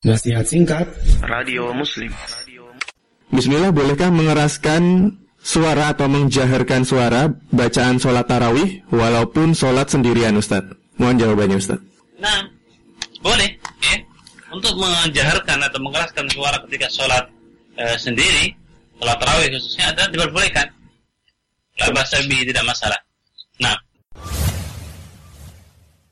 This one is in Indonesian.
Nasihat singkat Radio Muslim Bismillah, bolehkah mengeraskan suara atau menjaharkan suara bacaan sholat tarawih walaupun sholat sendirian Ustaz? Mohon jawabannya Ustaz. Nah, boleh ya. Untuk menjaharkan atau mengeraskan suara ketika sholat e, sendiri, sholat tarawih khususnya ada diperbolehkan. Kalau bahasa tidak masalah.